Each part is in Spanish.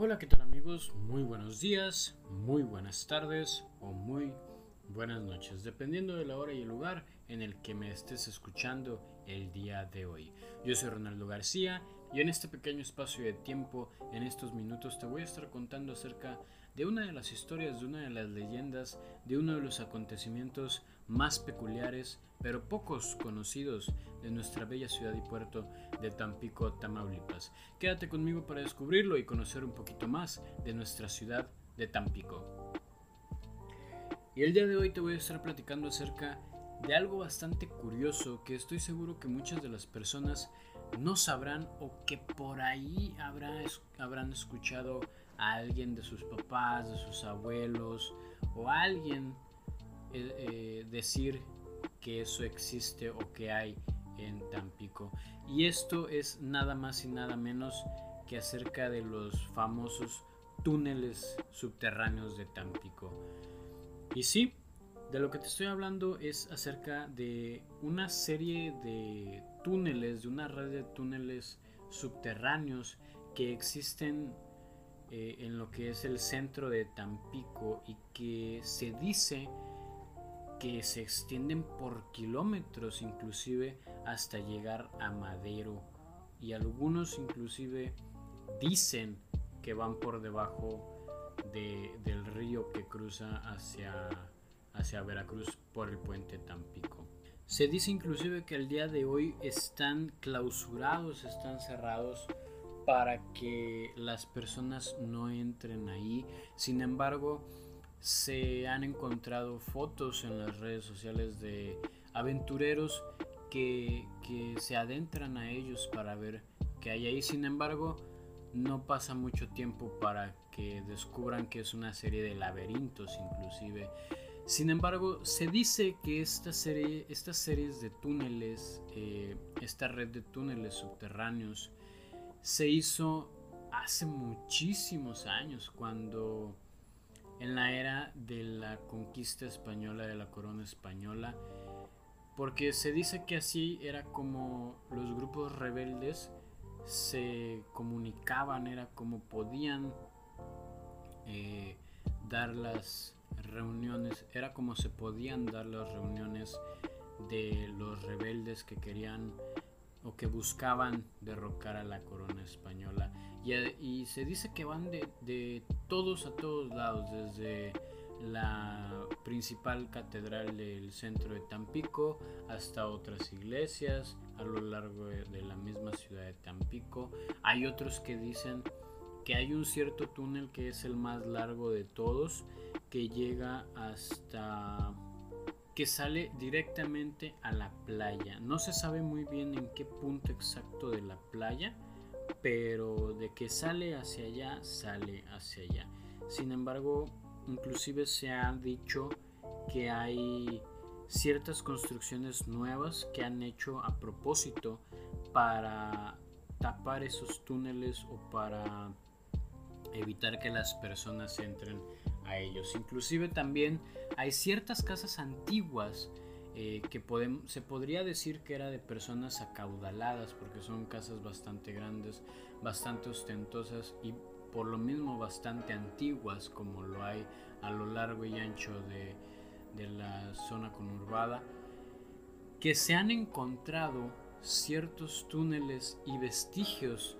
Hola, ¿qué tal amigos? Muy buenos días, muy buenas tardes o muy buenas noches, dependiendo de la hora y el lugar en el que me estés escuchando el día de hoy. Yo soy Ronaldo García y en este pequeño espacio de tiempo, en estos minutos, te voy a estar contando acerca de una de las historias, de una de las leyendas, de uno de los acontecimientos más peculiares, pero pocos conocidos de nuestra bella ciudad y puerto de Tampico, Tamaulipas. Quédate conmigo para descubrirlo y conocer un poquito más de nuestra ciudad de Tampico. Y el día de hoy te voy a estar platicando acerca de algo bastante curioso que estoy seguro que muchas de las personas no sabrán o que por ahí habrán escuchado a alguien de sus papás, de sus abuelos o a alguien eh, eh, decir que eso existe o que hay en Tampico. Y esto es nada más y nada menos que acerca de los famosos túneles subterráneos de Tampico. Y sí, de lo que te estoy hablando es acerca de una serie de túneles, de una red de túneles subterráneos que existen eh, en lo que es el centro de Tampico y que se dice que se extienden por kilómetros inclusive hasta llegar a Madero. Y algunos inclusive dicen que van por debajo del río que cruza hacia, hacia Veracruz por el puente Tampico. Se dice inclusive que el día de hoy están clausurados, están cerrados para que las personas no entren ahí. Sin embargo, se han encontrado fotos en las redes sociales de aventureros que, se adentran a ellos para ver qué hay ahí. Sin embargo, no pasa mucho tiempo para que descubran que es una serie de laberintos inclusive. Sin embargo, se dice que esta serie, estas series de túneles, eh, esta red de túneles subterráneos, se hizo hace muchísimos años, cuando en la era de la conquista española, de la corona española, porque se dice que así era como los grupos rebeldes se comunicaban, era como podían eh, dar las reuniones, era como se podían dar las reuniones de los rebeldes que querían o que buscaban derrocar a la corona española. Y, se dice que van de, todos a todos lados, desde la principal catedral del centro de Tampico hasta otras iglesias a lo largo de la misma ciudad de Tampico. Hay otros que dicen que hay un cierto túnel que es el más largo de todos, que llega hasta que sale directamente a la playa. No se sabe muy bien en qué punto exacto de la playa, pero de que sale hacia allá, sale hacia allá. Sin embargo, inclusive se ha dicho que hay ciertas construcciones nuevas que han hecho a propósito para tapar esos túneles o para evitar que las personas entren a ellos. Inclusive también hay ciertas casas antiguas eh, que se podría decir que era de personas acaudaladas porque son casas bastante grandes, bastante ostentosas y por lo mismo bastante antiguas como lo hay a lo largo y ancho de, de la zona conurbada, que se han encontrado ciertos túneles y vestigios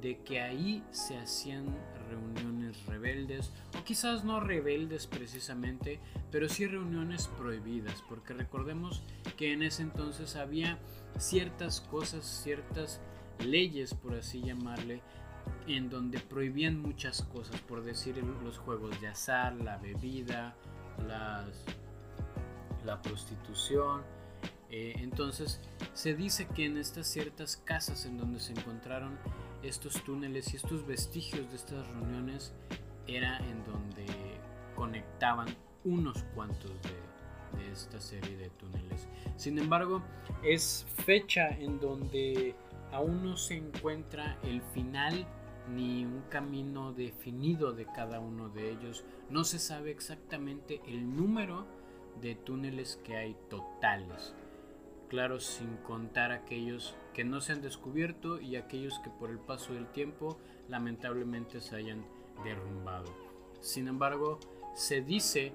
de que ahí se hacían reuniones rebeldes, o quizás no rebeldes precisamente, pero sí reuniones prohibidas, porque recordemos que en ese entonces había ciertas cosas, ciertas leyes, por así llamarle, en donde prohibían muchas cosas, por decir los juegos de azar, la bebida, las, la prostitución. Eh, entonces se dice que en estas ciertas casas en donde se encontraron estos túneles y estos vestigios de estas reuniones era en donde conectaban unos cuantos de, esta serie de túneles. Sin embargo, es fecha en donde aún no se encuentra el final ni un camino definido de cada uno de ellos. No se sabe exactamente el número de túneles que hay totales claro, sin contar aquellos que no se han descubierto y aquellos que por el paso del tiempo lamentablemente se hayan derrumbado. Sin embargo, se dice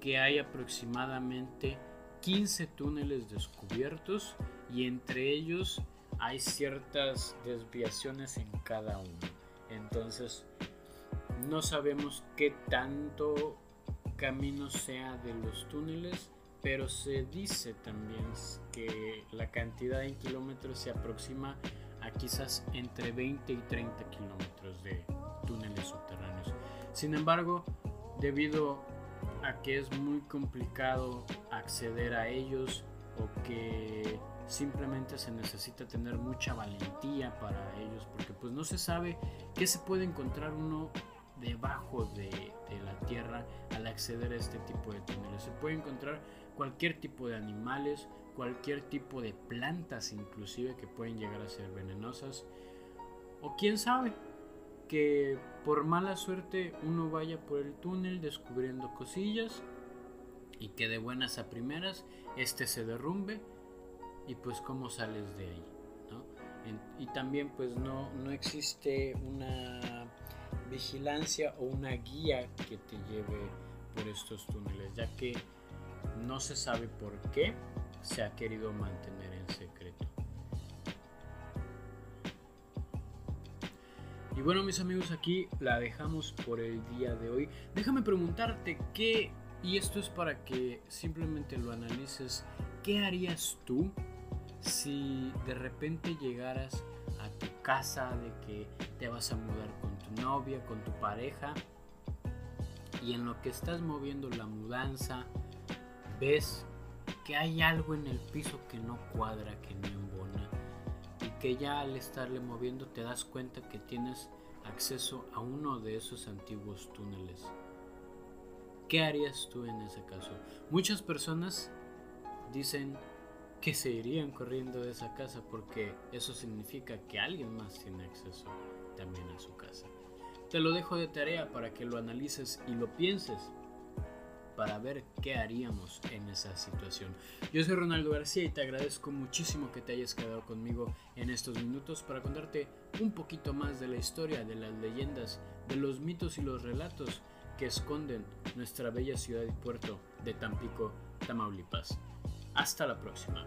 que hay aproximadamente 15 túneles descubiertos y entre ellos hay ciertas desviaciones en cada uno. Entonces, no sabemos qué tanto camino sea de los túneles, pero se dice también que la cantidad en kilómetros se aproxima a quizás entre 20 y 30 kilómetros de túneles subterráneos. Sin embargo, debido a que es muy complicado acceder a ellos o que simplemente se necesita tener mucha valentía para ellos porque pues no se sabe qué se puede encontrar uno debajo de, la tierra al acceder a este tipo de túneles. Se puede encontrar cualquier tipo de animales, cualquier tipo de plantas inclusive que pueden llegar a ser venenosas. O quién sabe, que por mala suerte uno vaya por el túnel descubriendo cosillas y que de buenas a primeras este se derrumbe y pues cómo sales de ahí. ¿no? y también pues no, no existe una vigilancia o una guía que te lleve por estos túneles, ya que no se sabe por qué se ha querido mantener en secreto. Y bueno mis amigos, aquí la dejamos por el día de hoy. Déjame preguntarte qué, y esto es para que simplemente lo analices, ¿qué harías tú si de repente llegaras a tu casa de que te vas a mudar con tu novia, con tu pareja, y en lo que estás moviendo la mudanza, ves que hay algo en el piso que no cuadra, que no embona, y que ya al estarle moviendo te das cuenta que tienes acceso a uno de esos antiguos túneles. ¿Qué harías tú en ese caso? Muchas personas dicen que se irían corriendo de esa casa porque eso significa que alguien más tiene acceso también a su casa. Te lo dejo de tarea para que lo analices y lo pienses para ver qué haríamos en esa situación. Yo soy Ronaldo García y te agradezco muchísimo que te hayas quedado conmigo en estos minutos para contarte un poquito más de la historia, de las leyendas, de los mitos y los relatos que esconden nuestra bella ciudad y puerto de Tampico, Tamaulipas. Hasta la próxima.